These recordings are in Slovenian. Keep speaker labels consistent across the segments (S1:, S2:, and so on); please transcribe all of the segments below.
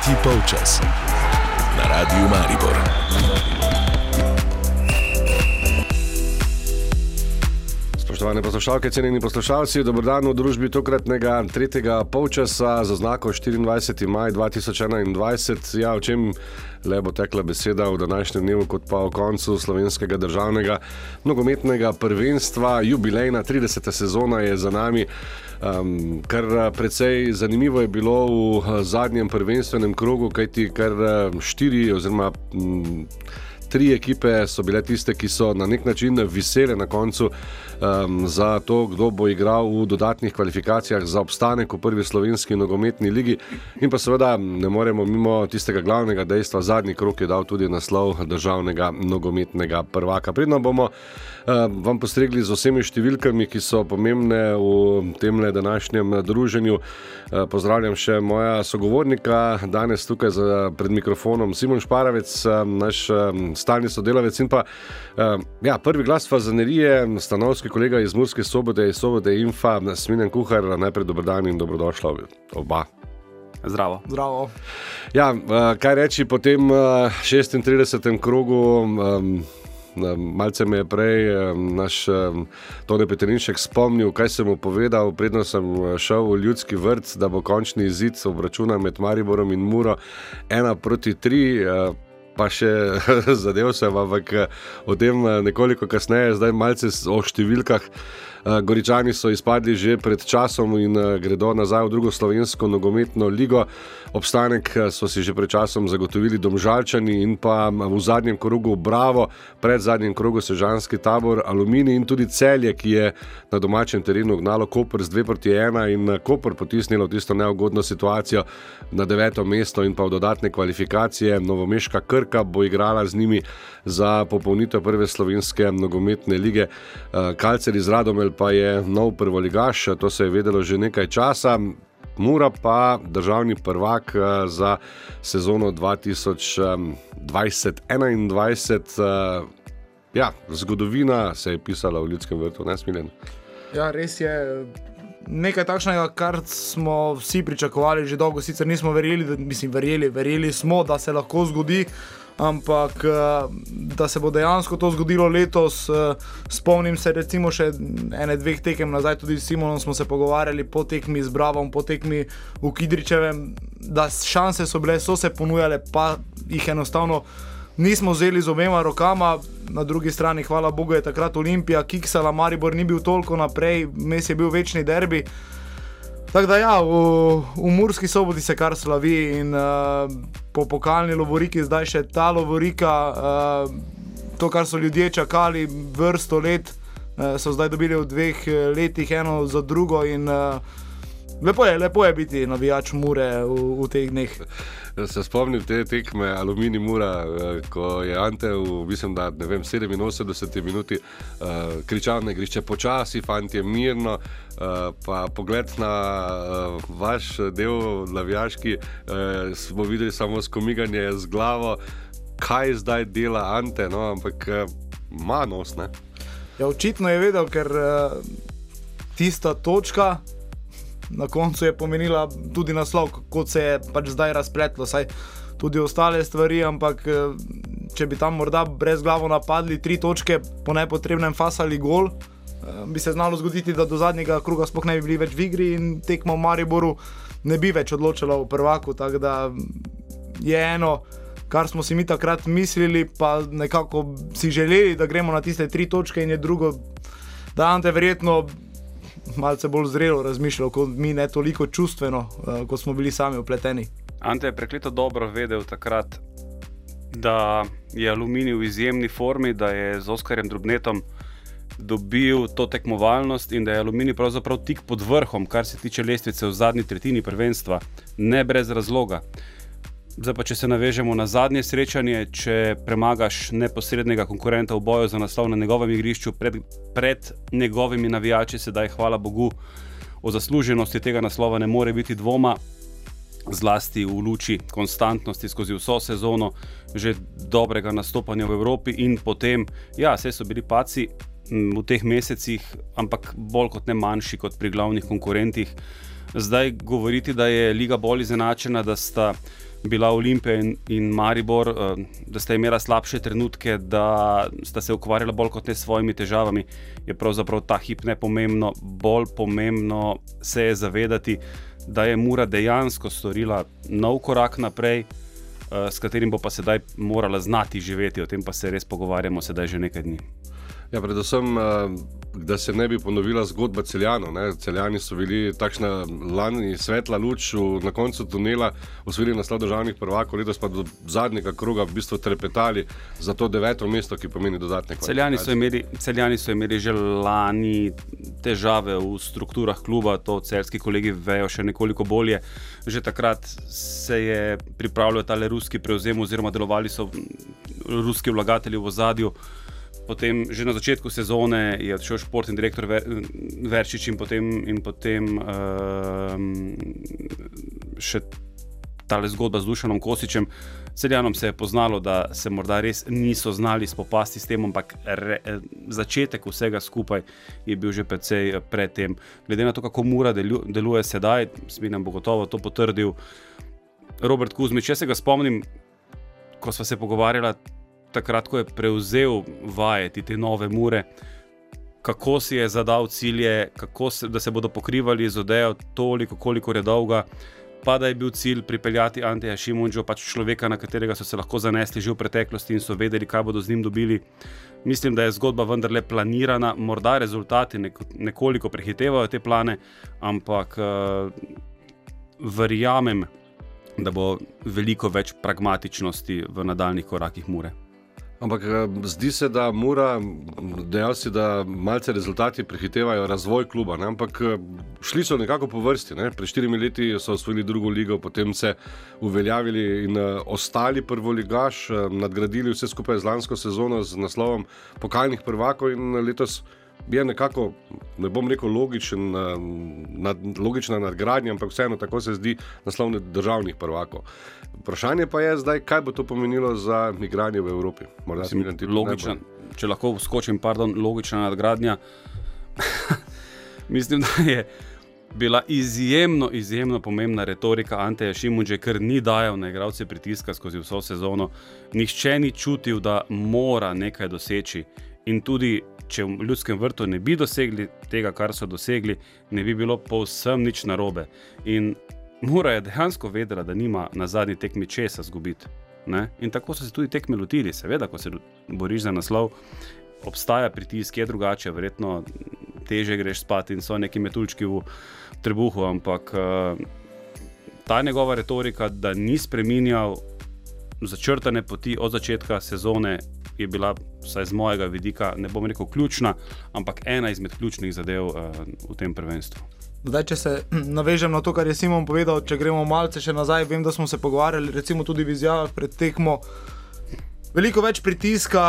S1: Tretji polčas na Radiu Maribor.
S2: Spoštovane poslušalke, cenjeni poslušalci, dobrodan v družbi tokratnega tretjega polčasa za znako 24. maj 2021. Ja, o čem le bo tekla beseda v današnjem dnevu, kot pa o koncu slovenskega državnega nogometnega prvenstva. Jubilejna 30. sezona je za nami. Um, kar precej zanimivo je bilo v zadnjem prvenstvenem krogu, kajti kar štiri oziroma. M, tri ekipe so bile tiste, ki so na nek način visele na koncu um, za to, kdo bo igral v dodatnih kvalifikacijah za obstanek v prvi slovenski nogometni ligi. In pa seveda ne moremo mimo tistega glavnega dejstva, zadnji krok je dal tudi naslov državnega nogometnega prvaka. Predno bomo uh, vam postregli z vsemi številkami, ki so pomembne v tem današnjem druženju. Uh, pozdravljam še moja sogovornika, danes tukaj za, pred mikrofonom Simon Šparavec, uh, naš um, stalni sodelavec in pa uh, ja, prvi glas fazanerije, stanovski kolega iz Murske sobote, iz sobote Infa, Sminen Kuhar, najprej dobrodan in dobrodošla oba.
S3: Zdravo.
S4: Zdravo.
S2: Ja, uh, kaj reči po tem uh, 36. krogu? Um, Malce me je prej naš Tone Petrinšek spomnil, kaj sem mu povedal, predno sem šel v ljudski vrt, da bo končni izid obračuna med Mariborom in Muro ena proti tri pa še zadev se, ampak o tem nekoliko kasneje, zdaj malce o številkah. Goričani so izpadli že pred časom in gredo nazaj v drugo slovensko nogometno ligo. Obstanek so si že pred časom zagotovili Domžalčani in pa v zadnjem krogu Bravo, pred zadnjim krogu Sežanski tabor Aluminij in tudi celje, ki je na domačem terenu gnalo Koper z 2 proti 1 in Koper potisnilo tisto neugodno situacijo na deveto mesto in pa v dodatne kvalifikacije. Novomeška Krka bo igrala z njimi za popolnitev prve slovenske nogometne lige. Kalcer iz Radomel pa je nov prvoligaš, to se je vedelo že nekaj časa. Mura pa državni prvak za sezono 2020-2021. Ja, zgodovina se je pisala v Ljudskem vrtu, ne smiljen.
S4: Ja, res je. Nekaj takšnega, kar smo vsi pričakovali že dolgo, sicer nismo verjeli, da, mislim, verjeli, verjeli smo, da se lahko zgodi, ampak da se bo dejansko to zgodilo letos. Spomnim se, recimo, še ene dveh tekem nazaj, tudi s Simonom smo se pogovarjali po tekmi z Bravom, po tekmi v Kidričevem, da šanse so bile, so se ponujale, pa jih enostavno nismo vzeli z obema rokama. Na drugi strani, hvala Bogu, je takrat Olimpija, Kiksala, Maribor ni bil toliko naprej, mes je bil večni derbi. Tako da, ja, v, v Murski soboti se kar slavi in uh, po pokalni lovoriki, zdaj še ta lovorika, uh, to, kar so ljudje čakali vrsto let, uh, so zdaj dobili v dveh letih, eno za drugo. In, uh, lepo, je, lepo je biti navijač Mure v, v teh dneh.
S2: Se spomnim te tekme Aluminij Mura, ko je Ante v mislim, da, vem, 87 minuti uh, kričal na igrišče počasi, fanti je mirno. Uh, pa pogled na uh, vaš del, navijaški, uh, smo videli samo skomiganje z glavo, kaj zdaj dela Ante, no, ampak ima uh, nos. Ne?
S4: Ja, očitno je vedel, ker uh, tista točka na koncu je pomenila tudi naslov, kot se je pač zdaj razpletlo, saj tudi ostale stvari, ampak eh, če bi tam morda brez glavo napadli tri točke po nepotrebnem fasali gol, eh, bi se znalo zgoditi, da do zadnjega kruga sploh ne bi bili več v igri in tekmo v Mariboru ne bi več odločila v prvaku. Tako da je eno. Kar smo si mi takrat mislili, pa nekako si želeli, da gremo na tiste tri točke, in je drugo, da Ante verjetno malce bolj zrelo razmišljal, kot mi, ne toliko čustveno, uh, kot smo bili sami upleteni.
S3: Ante je prekleto dobro vedel takrat, da je aluminij v izjemni formi, da je z Oskarjem Drobnetom dobil to tekmovalnost in da je aluminij pravzaprav tik pod vrhom, kar se tiče lestvice v zadnji tretjini prvenstva, ne brez razloga. Zdaj pa, če se navežemo na zadnje srečanje, če premagaš neposrednega konkurenta v boju za naslov na njegovem igrišču pred, pred njegovimi navijači, sedaj hvala Bogu, o zasluženosti tega naslova ne more biti dvoma, zlasti v luči konstantnosti skozi vso sezono, že dobrega nastopanja v Evropi in potem, ja, vse so bili paci v teh mesecih, ampak bolj kot ne manjši kot pri glavnih konkurentih. Zdaj govoriti, da je liga bolj izenačena, da sta bila Olimpija in, in Maribor, uh, da sta imela slabše trenutke, da sta se ukvarjala bolj kot ne s svojimi težavami, je pravzaprav ta hip ne pomembno. Bolj pomembno se je zavedati, da je Mura dejansko storila nov korak naprej. S katerim bo pa sedaj morala znati živeti, o tem pa se res pogovarjamo, sedaj že nekaj dni.
S2: Ja, predvsem, da se ne bi ponovila zgodba celjanov. Celjani so bili takšna lani svetla luč v, na koncu tunela, osvojili naslov državnih prvakov, letos pa do zadnjega kroga v bistvu trepetali za to deveto mesto, ki pomeni dodatne kvalifikacije.
S3: Celjani so, imeli, celjani so imeli že lani težave v strukturah kluba, to celski kolegi vejo še nekoliko bolje. Že takrat se je pripravljal ta ruski prevzem, oziroma delovali so ruski vlagatelji v ozadju. Potem, že na začetku sezone je odšel športni direktor Ver, Verčič in potem, in potem uh, še ta zgodba z Dušanom Kosičem. Celjanom se je poznalo, da se morda res niso znali spopasti s tem, ampak re, začetek vsega skupaj je bil že precej predtem. Glede na to, kako Mura delu, deluje sedaj, Smiljam bo gotovo to potrdil. Robert Kuzmič, če se ga spomnim, ko smo se pogovarjali takrat, ko je prevzel vajeti te nove mure, kako si je zadal cilje, se, da se bodo pokrivali z odejo toliko, koliko je dolga. Pa da je bil cilj pripeljati Anteja Šimunča, pač človeka, na katerega so se lahko zanesli že v preteklosti in so vedeli, kaj bodo z njim dobili. Mislim, da je zgodba vendarle planirana, morda rezultati nekoliko prehitevajo te plane, ampak uh, verjamem, da bo veliko več pragmatičnosti v nadaljnih korakih Mure.
S2: Ampak eh, zdi se, da mora dejansko, da malce rezultati prehitevajo razvoj kluba. Ne? Ampak eh, šli so nekako po vrsti. Ne? Pred štirimi leti so osvojili drugo ligo, potem se uveljavili in uh, ostali prvoligaš, nadgradili vse skupaj z lansko sezono z naslovom pokalnih prvakov in letos je nekako, ne bom rekel, logičen, eh, nad, logična nadgradnja, ampak vseeno tako se zdi naslovne državnih prvakov. Vprašanje pa je zdaj, kaj bo to pomenilo za igranje v Evropi.
S3: Mislim, logična, če lahko skočim, pardon, logična nadgradnja. Mislim, da je bila izjemno, izjemno pomembna retorika Anteja Šimunča, ker ni dajal na igralce pritiska skozi vso sezono. Nihče ni čutil, da mora nekaj doseči. In tudi če v ljudskem vrtu ne bi dosegli tega, kar so dosegli, ne bi bilo povsem nič narobe. In Mura je dejansko vedela, da nima na zadnji tekmi česa zgubiti. Ne? In tako so se tudi tekme lotili, seveda, ko se boriš za naslov. Obstaja pritisk, je drugače, verjetno teže greš spat in so neki metuljčki v trebuhu, ampak uh, ta njegova retorika, da ni spremenjal začrtane poti od začetka sezone, je bila, vsaj z mojega vidika, ne bom rekel ključna, ampak ena izmed ključnih zadev uh, v tem prvenstvu.
S4: Zdaj, če se navežem na to, kar je Simon povedal, če gremo malce še nazaj, vem, da smo se pogovarjali, tudi v izjavah pred tekmo. Veliko več pritiska,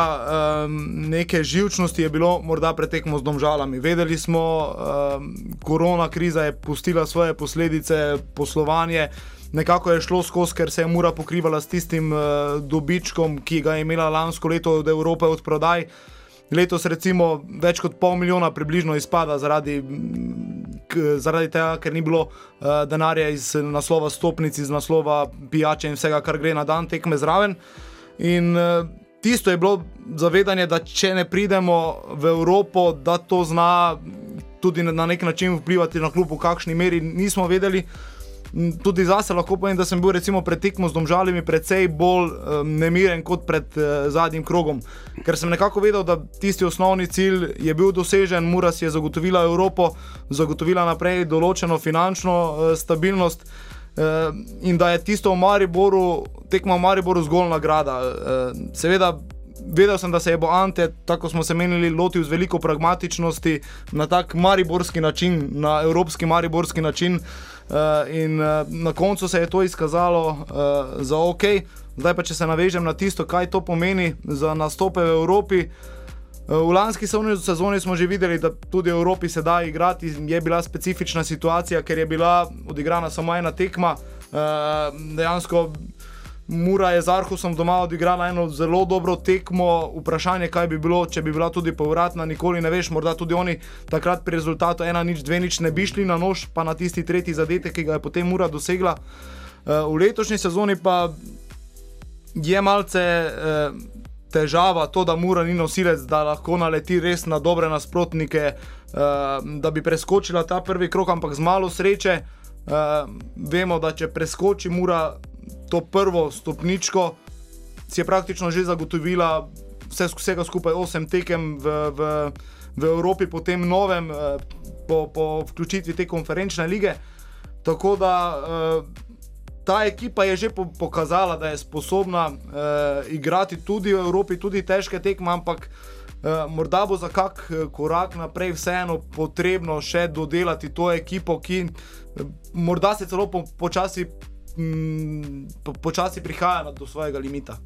S4: um, neke živčnosti je bilo, morda pred tekmo z domžalami. Vedeli smo, um, korona kriza je pustila svoje posledice, poslovanje nekako je šlo skozi, ker se je mura pokrivala s tistim uh, dobičkom, ki ga je imela lansko leto od Evrope od prodaj. Letos, recimo, več kot pol milijona približno izpada zaradi, k, zaradi tega, ker ni bilo uh, denarja iz naslova stopnic, iz naslova pijače in vsega, kar gre na dan tekme zraven. In uh, tisto je bilo zavedanje, da če ne pridemo v Evropo, da to zna tudi na nek način vplivati na klub, v kakšni meri nismo vedeli. Tudi zase lahko povem, da sem bil recimo pred tekmo z domžalami precej bolj um, nemiren kot pred uh, zadnjim krogom, ker sem nekako vedel, da tisti osnovni cilj je bil dosežen, Mura si je zagotovila Evropo, zagotovila naprej določeno finančno uh, stabilnost in da je tisto v Mariboru, tekmo v Mariboru zgolj nagrada. Uh, seveda. Vedel sem, da se je bo Ante, tako smo se menili, lotil z veliko pragmatičnosti na tak mariborski način, na evropski mariborski način. Uh, in uh, na koncu se je to izkazalo uh, za ok. Zdaj pa, če se navežem na tisto, kaj to pomeni za nastope v Evropi. V lanski sezoni smo že videli, da tudi v Evropi se da igrati. Je bila specifična situacija, ker je bila odigrana samo ena tekma. Dejansko Mura je z Arhusom doma odigrala eno zelo dobro tekmo. Vprašanje, kaj bi bilo, če bi bila tudi povratna, nikoli ne veš. Morda tudi oni takrat pri rezultatu 1-2 ne bi šli na nož, pa na tisti tretji zadetek, ki ga je potem Mura dosegla. v letošnji sezoni pa je malce uh, težava to, da mora ni nosilec, da lahko naleti res na dobre nasprotnike, uh, da bi preskočila ta prvi krok, ampak z malo sreče. Uh, vemo, da če preskoči mora to prvo stopničko, si je praktično že zagotovila vse, vsega skupaj osem tekem v, v, v Evropi, potem novem, uh, po, po vključitvi te konferenčne lige. Tako da uh, ta ekipa je že po pokazala, da je sposobna uh, igrati tudi v Evropi, tudi težke tekme, ampak uh, morda bo za kak eh, korak naprej vseeno potrebno še dodelati to ekipo, ki morda se celo po, počasi, mm, po, počasi prihaja do svojega limita.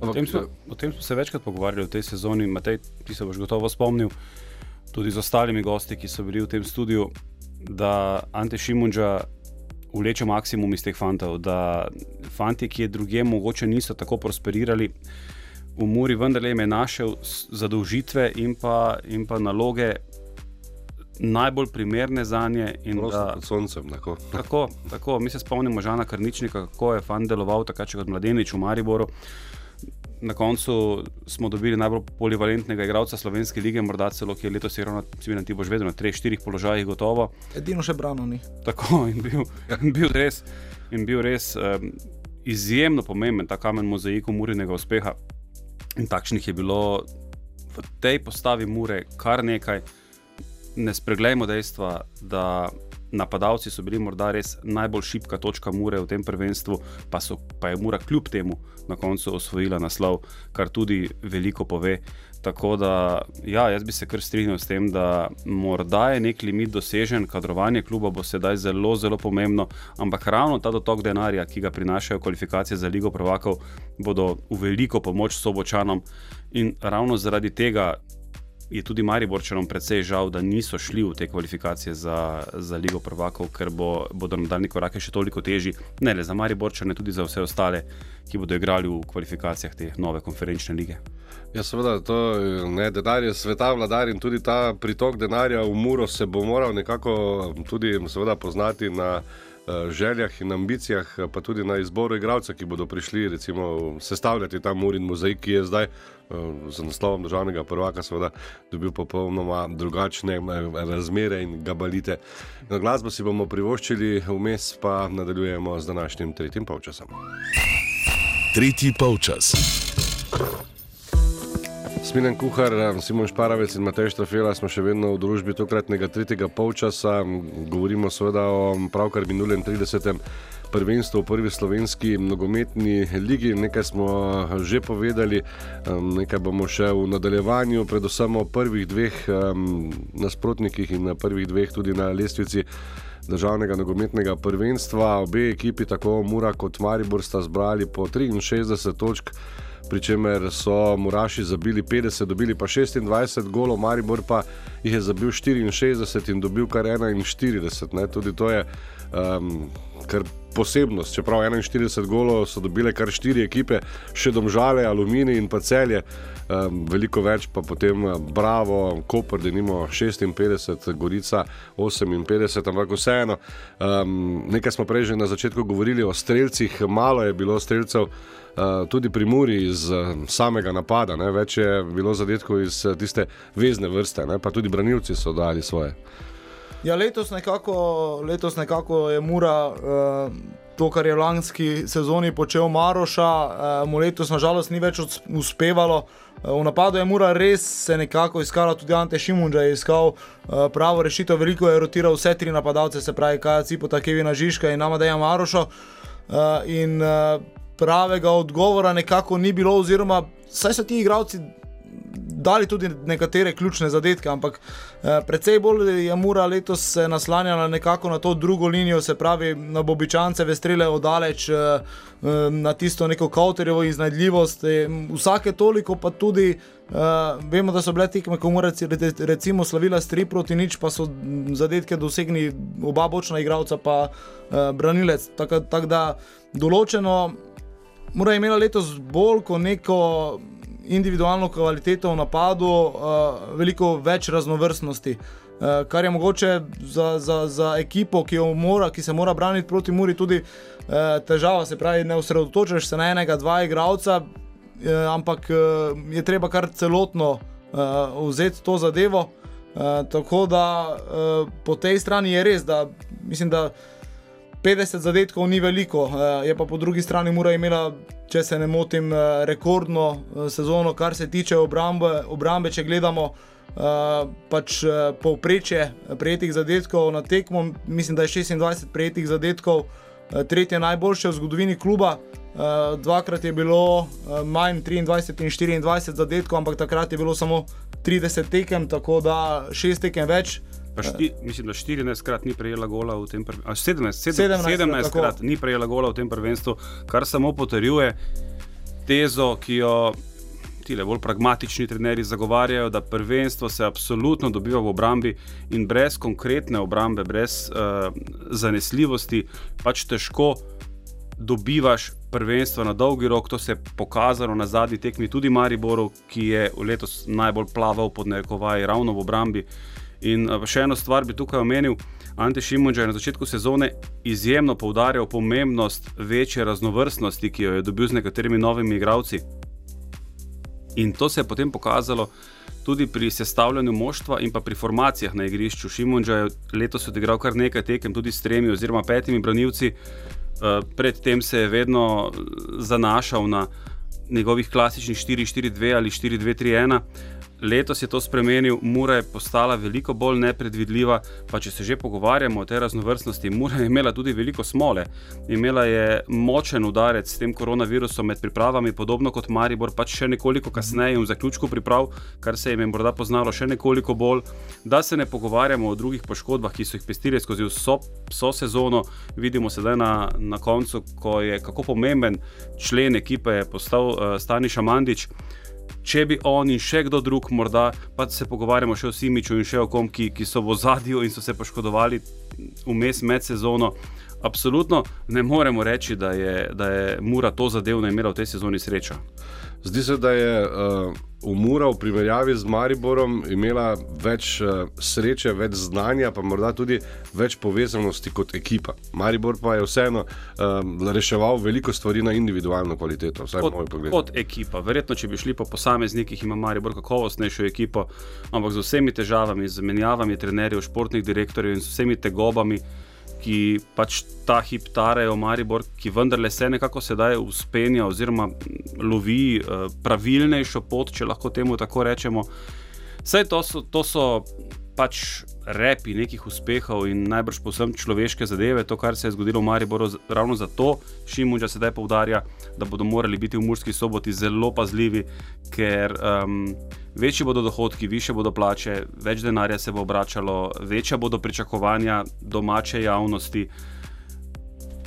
S3: O tem, smo, o tem smo se večkrat pogovarjali v tej sezoni, Matej, ti se boš gotovo spomnil, tudi z ostalimi gosti, ki so bili v tem studiu, da Ante Šimunča vleče maksimum iz teh fantov. Da fanti, ki je druge, mogoče niso tako prosperirali, v Muri vendarle je našel zadolžitve in pa, in pa naloge. Najbolj primerne za nje.
S2: Pod soncem.
S3: Tako, tako. Mi se spomnimo Žana Krničnika, kako je fan deloval takrat kot mladenič v Mariboru na koncu smo dobili najbolj polivalentnega igralca slovenske lige, morda celo, ki je letos igral na ti boš vedno na treh, štirih položajih, gotovo.
S4: Edino še brano ni.
S3: Tako in bil, in bil res, in bil res um, izjemno pomemben ta kamen mozaiku murinega uspeha. In takšnih je bilo v tej postavi mure kar nekaj. Ne spreglejmo dejstva, da napadalci so bili morda res najbolj šipka točka Mure v tem prvenstvu, pa, so, pa je Mura kljub temu na koncu osvojila naslov, kar tudi veliko pove. Tako da, ja, jaz bi se kar strinjal s tem, da morda je nek limit dosežen, kadrovanje kluba bo sedaj zelo, zelo pomembno, ampak ravno ta dotok denarja, ki ga prinašajo kvalifikacije za Ligo Prvakov, bodo v veliko pomoč sobočanom in ravno zaradi tega je tudi Mariborčanom precej žal, da niso šli v te kvalifikacije za, za Ligo Prvakov, ker bo, bodo nadaljni korake še toliko težji, ne le za Mariborčane, tudi za vse ostale, ki bodo igrali v kvalifikacijah te nove konferenčne lige.
S2: Ja, seveda, to je denar, je sveta vladar in tudi ta pritok denarja v Muro se bo moral nekako tudi seveda, poznati na. Eh, željah in ambicijah, pa tudi na izboru igralcev, ki bodo prišli recimo, sestavljati ta Murin mozaik, ki je zdaj z naslovom državnega prvaka, seveda, dobil popolnoma drugačne eh, razmere in gabalite. Na glasbo si bomo privoščili, vmes pa nadaljujemo z današnjim tretjim polčasom.
S1: Tretji polčas.
S2: Smilen kuhar, Simon Šparavec in Matej Štrafela smo še vedno v družbi tokratnega tretjega polčasa. Govorimo seveda o pravkar minulem 30 prvenstvu v prvi slovenski nogometni ligi. Nekaj smo že povedali, nekaj bomo še v nadaljevanju, predvsem o prvih dveh nasprotnikih in na prvih dveh tudi na lestvici. Državnega nogometnega prvenstva, obe ekipi, tako Mura kot Maribor, sta zbrali po 63 točk, pri čemer so Muraši zabili 50, dobili pa 26 golov, Maribor pa jih je zabil 64 in dobil kar 41. Ne? Tudi to je um, kar posebnost. Čeprav 41 golov so dobile kar štiri ekipe, še domžale, aluminij in pa celje. Um, veliko več pa potem eh, Bravo, Koper, da nimamo 56, Gorica 58, ampak vseeno. Um, nekaj smo prej že na začetku govorili o streljcih, malo je bilo streljcev. Uh, tudi pri Muri iz uh, samega napada, ne? več je bilo zadetkov iz uh, tiste vezne vrste, ne? pa tudi branilci so dali svoje.
S4: Ja, letos, nekako, letos nekako je Mura uh, to, kar je v lanski sezoni počel Maroša, uh, mu letos nažalost ni več uspevalo. Uh, v napadu je Mura res se nekako iskala, tudi Ante Šimunča je iskal uh, pravo rešitev, veliko je rotiral vse tri napadalce, se pravi Kaja Cipota, Kevina Žižka in Amadeja Maroša. In pravega odgovora nekako ni bilo, oziroma saj so ti igravci dali tudi nekatere ključne zadetke, ampak eh, precej bolj je Mura letos se naslanjala nekako na to drugo linijo, se pravi na Bobičance, vestrele odaleč, eh, eh, na tisto neko kauterjevo iznajdljivost. Eh, vsake toliko pa tudi. Uh, vemo, da so bile tekme, ko mora recimo slavila 3 proti nič, pa so zadetke dosegli oba bočna igralca, pa uh, branilec. Tako tak da določeno, mora imela letos bolj kot neko individualno kvaliteto v napadu, uh, veliko več raznovrstnosti. Uh, kar je mogoče za, za, za ekipo, ki, mora, ki se mora braniti proti Muri, tudi uh, težava. Se pravi, ne osredotočaš se na enega, dva igralca, uh, ampak uh, je treba kar celotno uh, vzeti to zadevo. Uh, tako da uh, po tej strani je res, da mislim, da 50 zadetkov ni veliko, uh, je pa po drugi strani mora imela, če se ne motim, uh, rekordno uh, sezono, kar se tiče obrambe, obrambe če gledamo. Uh, pač uh, povprečje prejetih zadetkov na tekmo, mislim, da je 26 prejetih zadetkov, uh, tretje najboljše v zgodovini kluba. Uh, dvakrat je bilo uh, manj 23 in 24 zadetkov, ampak takrat je bilo samo 30 tekem, tako da 6 tekem več.
S3: Šti, mislim, da 14 krat ni prejela gola v tem prvenstvu. 17, 17, 17 krat ni prejela gola v tem prvenstvu, kar samo potrjuje tezo, ki jo ti bolj pragmatični trenerji zagovarjajo, da prvenstvo se absolutno dobiva v obrambi in brez konkretne obrambe, brez uh, zanesljivosti, pač težko dobivaš prvenstvo na dolgi rok. To se je pokazalo na zadnji tekmi tudi Mariboru, ki je letos najbolj plaval pod nekovaj ravno v obrambi. In uh, še eno stvar bi tukaj omenil. Ante Šimunča je na začetku sezone izjemno poudarjal pomembnost večje raznovrstnosti, ki jo je dobil z nekaterimi novimi igravci. In to se je potem pokazalo tudi pri sestavljanju moštva in pa pri formacijah na igrišču. Šimunča je letos odigral kar nekaj tekem, tudi s tremi oziroma petimi branilci. Eh, predtem se je vedno zanašal na njegovih klasičnih 4-4-2 ali 4-2-3-1. Letos je to spremenil, Mura je postala veliko bolj nepredvidljiva. Pa če se že pogovarjamo o tej raznovrstnosti, Mura je imela tudi veliko smole. Imela je močen udarec s tem koronavirusom med pripravami, podobno kot Maribor, pač še nekoliko kasneje v zaključku priprav, kar se jim je morda poznalo še nekoliko bolj. Da se ne pogovarjamo o drugih poškodbah, ki so jih pestili skozi vso, vso sezono, vidimo sedaj na, na koncu, ko je kako pomemben člen ekipe postal uh, Stani Šamandič če bi on in še kdo drug, morda pa se pogovarjamo še o Simiču in še o kom, ki, ki so v zadju in so se poškodovali vmes med sezono. Absolutno ne moremo reči, da je, da je Mura to zadevno imela v tej sezoni srečo.
S2: Zdi se, da je uh, Umura v primerjavi z Mariborom imela več uh, sreče, več znanja, pa morda tudi več povezanosti kot ekipa. Maribor pa je vseeno uh, reševal veliko stvari na individualno kvaliteto, vsaj
S3: kot,
S2: moj pogled.
S3: Kot ekipa. Verjetno, če bi šli po posameznikih, ima Maribor kakovostnejšo ekipo, ampak z vsemi težavami, z menjavami trenerjev, športnih direktorjev in z vsemi tegobami ki pač ta hip tarejo, Maribor, ki vendarle se nekako sedaj uspenja oziroma lovi uh, pravilnejšo pot, če lahko temu tako rečemo. Vse to so, to so pač repi nekih uspehov in najbrž posebno človeške zadeve, to, kar se je zgodilo v Mariboru. Ravno zato Šimunča sedaj poudarja, da bodo morali biti v Murski soboti zelo pazljivi, ker um, večji bodo dohodki, više bodo plače, več denarja se bo obračalo, večja bodo pričakovanja domače javnosti.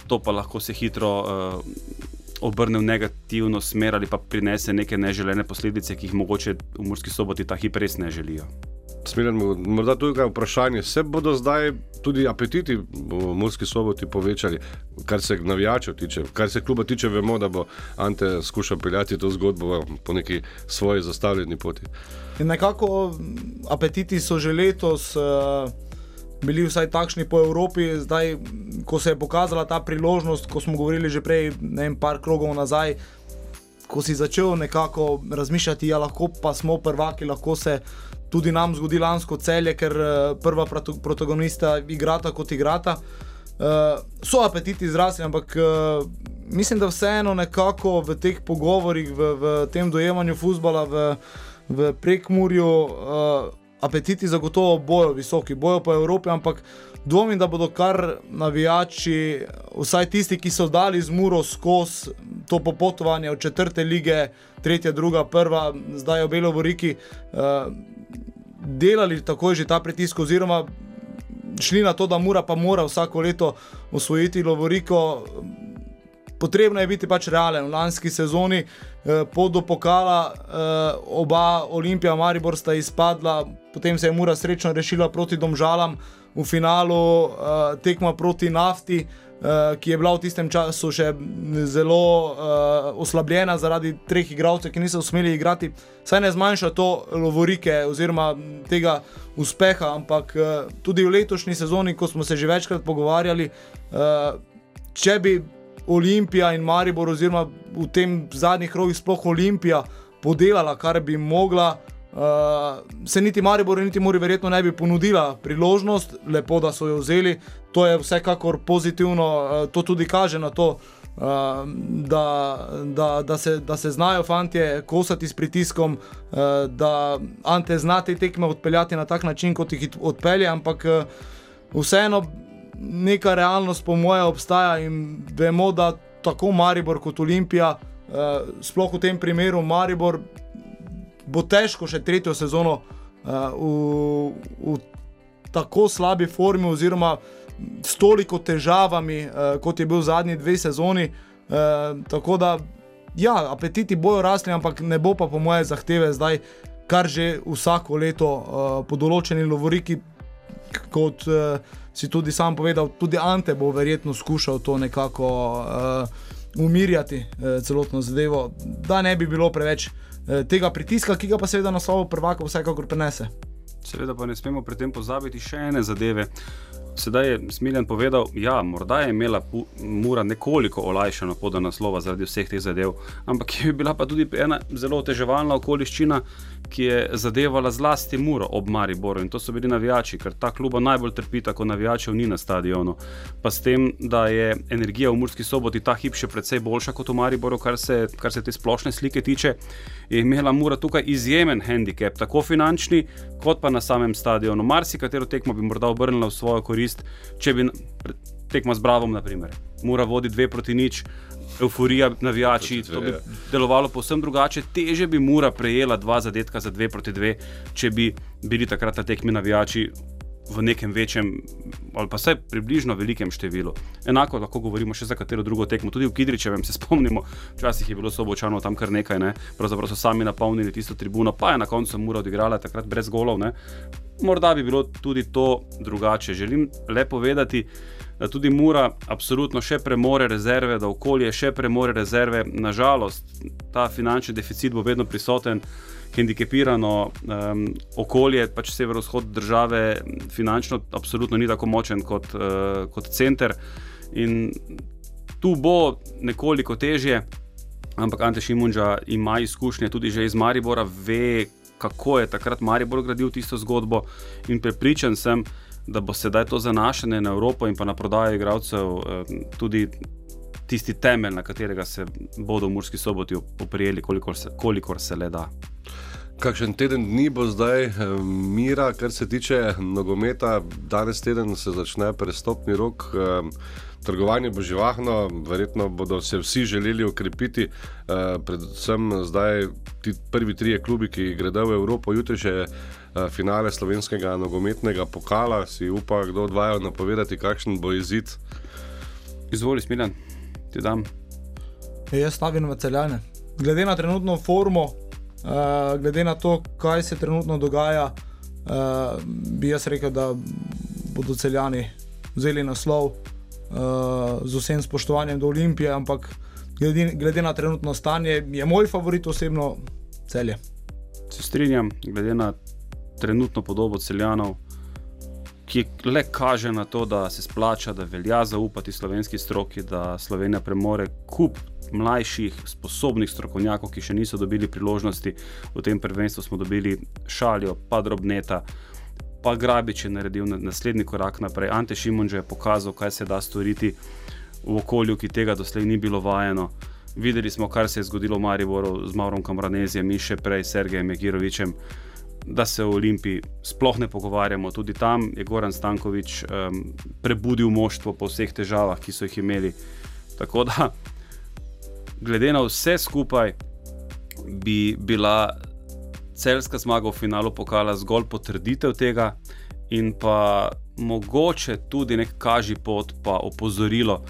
S3: To pa lahko se hitro uh, obrne v negativno smer ali pa prinese neke neželene posledice, ki jih mogoče v Murski soboti ta hip res ne želijo.
S2: Smiren, morda tudi kaj vprašanje. Se bodo zdaj tudi apetiti v Murski soboti povečali, kar se navijačev tiče, kar se kluba tiče, vemo, da bo Ante skušal peljati to zgodbo po neki svoji zastavljeni poti.
S4: In nekako apetiti so že letos. Uh... Bili vsaj takšni po Evropi, zdaj, ko se je pokazala ta priložnost, ko smo govorili že prej, ne vem, par krogov nazaj, ko si začel nekako razmišljati, da ja, lahko pa smo prvaki, lahko se tudi nam zgodi lansko celje, ker uh, prva protagonista igrata kot igrata. Uh, so apetiti zrasli, ampak uh, mislim, da vseeno nekako v teh pogovorih, v, v tem dojemanju futbola v, v prekmurju, uh, apetiti zagotovo bojo visoki, bojo po Evropi, ampak dvomim, da bodo kar navijači, vsaj tisti, ki so dali z muro skozi to popotovanje od četrte lige, tretja, druga, prva, zdaj v Belovoriki. Uh, delali tako že ta pritisk, oziroma šli na to, da mora pa mora vsako leto osvojiti Lovoriko. Potrebno je biti pač realen. V lanski sezoni eh, pod do pokala eh, oba Olimpija in Maribor sta izpadla, potem se je Mura srečno rešila proti Domžalam, v finalu uh, tekma proti nafti. Uh, ki je bila v tistem času še zelo uh, oslabljena zaradi treh igralcev, ki niso smeli igrati, saj ne zmanjša to lovorike oziroma tega uspeha, ampak uh, tudi v letošnji sezoni, ko smo se že večkrat pogovarjali, uh, če bi Olimpija in Maribor, oziroma v tem zadnjih krogih sploh Olimpija, podelala, kar bi mogla. Uh, se niti Maribor, niti Muri, verjetno ne bi ponudila priložnost, lepo, da so jo vzeli. To je vsekakor pozitivno, uh, to tudi kaže na to, uh, da, da, da, se, da se znajo fanti kosati s pritiskom, uh, da Ante zna te tekme odpeljati na tak način, kot jih odpelje, ampak uh, vseeno neka realnost, po mojem, obstaja in vemo, da tako Maribor kot Olimpija, uh, sploh v tem primeru Maribor, bo težko še tretjo sezono uh, v, v tako slabi formi, oziroma s toliko težavami, uh, kot je bil zadnji dve sezoni. Uh, tako da, ja, apetiti bojo rasli, ampak ne bo pa po moje zahteve zdaj, kar že vsako leto uh, po določeni lovoriki, kot uh, si tudi sam povedal, tudi Ante bo verjetno skušal to nekako uh, umirjati, uh, celotno zadevo, da ne bi bilo preveč. Eh, tega pritiska, ki ga pa seveda na slovo prvaka vsekakor prenese.
S3: Seveda pa ne smemo pri tem pozabiti še ene zadeve. Sedaj je Smiljan povedal, da ja, morda je imela Mura nekoliko olajšano pod naslova zaradi vseh teh zadev, ampak je bila pa tudi ena zelo oteževalna okoliščina, ki je zadevala zlasti Muro ob Mariboru in to so bili navijači, ker ta kluba najbolj trpi, ko navijačev ni na stadionu. Pa s tem, da je energija v Murski soboti ta hip še precej boljša kot v Mariboru, kar se, kar se te splošne slike tiče, je imela Mura tukaj izjemen handicap, tako finančni, kot pa na samem stadionu. Marsikatero tekmo bi morda obrnila v svojo korist, če bi tekma z Bravom, naprimer. Mura vodi dve proti nič, euforija, navijači. To bi delovalo povsem drugače. Teže bi Mura prejela dva zadetka za dve proti dve, če bi bili takrat na tekmi navijači. V nekem večjem, ali pa vsaj približno velikem številu. Enako lahko govorimo še za katero drugo tekmo. Tudi v Kidričevem se spomnimo, včasih je bilo sobočano tam kar nekaj, ne? pravzaprav so sami napolnili tisto tribuno, pa je na koncu Mura odigrala takrat brez golov. Ne? Morda bi bilo tudi to drugače. Želim le povedati, da tudi Mura absolutno še premore rezerve, da okolje še premore rezerve. Nažalost, ta finančni deficit bo vedno prisoten, hendikepirano um, okolje, pač severovzhod države, finančno absolutno ni tako močen kot, uh, kot center. In tu bo nekoliko težje, ampak Ante Šimunča ima izkušnje tudi iz Maribora, ve, kako je takrat Maribor gradil tisto zgodbo in prepričan sem, da bo sedaj to zanašanje na Evropo in pa na prodajo igralcev tudi tisti temelj, na katerega se bodo v Murski soboti oprijeli, kolikor se, kolikor se le da.
S2: Kakšen teden dni bo zdaj eh, mira, kar se tiče nogometa, danes teden se začne prestopni rok. Eh, trgovanje bo živahno, verjetno bodo se vsi želeli okrepiti, predvsem zdaj ti prvi trije klubi, ki gredo v Evropo, jutri še Eh, finale slovenskega nogometnega pokala, si upa, kdo odvaja napovedati, kakšen bo izid.
S3: Izvoli, Smiljan, ti dam.
S4: Jaz stavim v celjane. Glede na trenutno formo, uh, glede na to, kaj se trenutno dogaja, uh, bi jaz rekel, da bodo celjani vzeli naslov uh, z vsem spoštovanjem do Olimpije, ampak glede, glede na trenutno stanje, je moj favorit osebno celje.
S3: Se strinjam, glede na trenutno podobo celjanov, ki le kaže na to, da se splača, da velja zaupati slovenski stroki, da Slovenija premore kup mlajših, sposobnih strokovnjakov, ki še niso dobili priložnosti. V tem prvenstvu smo dobili šalijo, pa drobneta. Pa Grabič je naredil naslednji korak naprej. Ante Šimunž je pokazal, kaj se da storiti v okolju, ki tega doslej ni bilo vajeno. Videli smo, kar se je zgodilo v Mariboru z Maurom Kamranezijem in še prej s Sergejem Girovičem da se o Olimpiji sploh ne pogovarjamo. Tudi tam je Goran Stankovič um, prebudil moštvo po vseh težavah, ki so jih imeli. Tako da, glede na vse skupaj, bi bila celska zmaga v finalu pokala zgolj potrditev tega, in pa mogoče tudi nek kaži pot, pa opozorilo.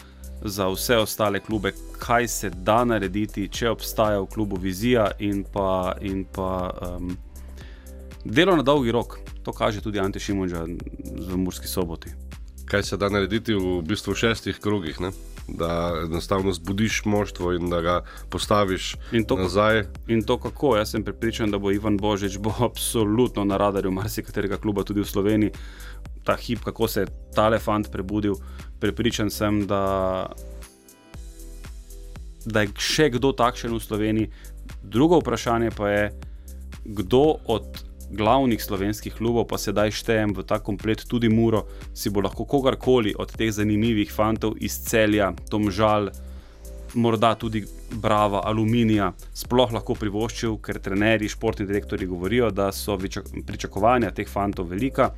S3: Za vse ostale klube, kaj se da narediti, če obstaja v klubu vizija in pa, in pa um, Delo na dolgi rok, To kaže tudi Ante Šimunča v Murski soboti.
S2: Kaj se da narediti v bistvu šestih krogih? Ne? Da enostavno zbudiš moštvo in da ga postaviš
S3: In to,
S2: nazaj.
S3: in to kako? Jaz sem prepričan, da bo Ivan Božič bo absolutno na radarju marsikaterega kluba tudi v Sloveniji. Ta hip, kako se je tale fant prebudil, prepričan sem, da, da je še kdo takšen v Sloveniji. Drugo vprašanje pa je, kdo od glavnih slovenskih klubov, pa sedaj štejem v ta komplet tudi Muro, si bo lahko kogarkoli od teh zanimivih fantov iz celja, Tomžal, morda tudi Brava, Aluminija, sploh lahko privoščil, ker trenerji, športni direktori govorijo, da so pričak- pričakovanja teh fantov velika,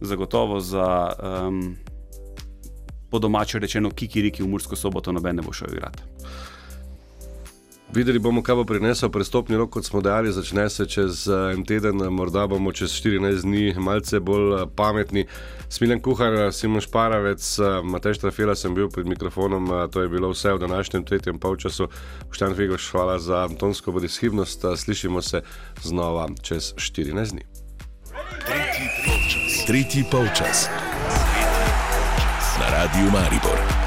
S3: zagotovo za. Um, Po domače rečeno, kikiriki v Mursko soboto noben ne bo šel igrati.
S2: Videli bomo, kaj bo prinesel prestopni rok, kot smo dejali, začne se čez eh, en teden, morda bomo čez 14 dni malce bolj eh, pametni. Smiljen kuhar, eh, Simon Šparavec, Matej Štrafela sem bil pred mikrofonom, to je bilo vse v današnjem tretjem polčasu. Štan Figoš, hvala za tonsko brezhibnost, slišimo se znova čez 14 dni.
S1: Tretji polčas. Na radiju Maribor.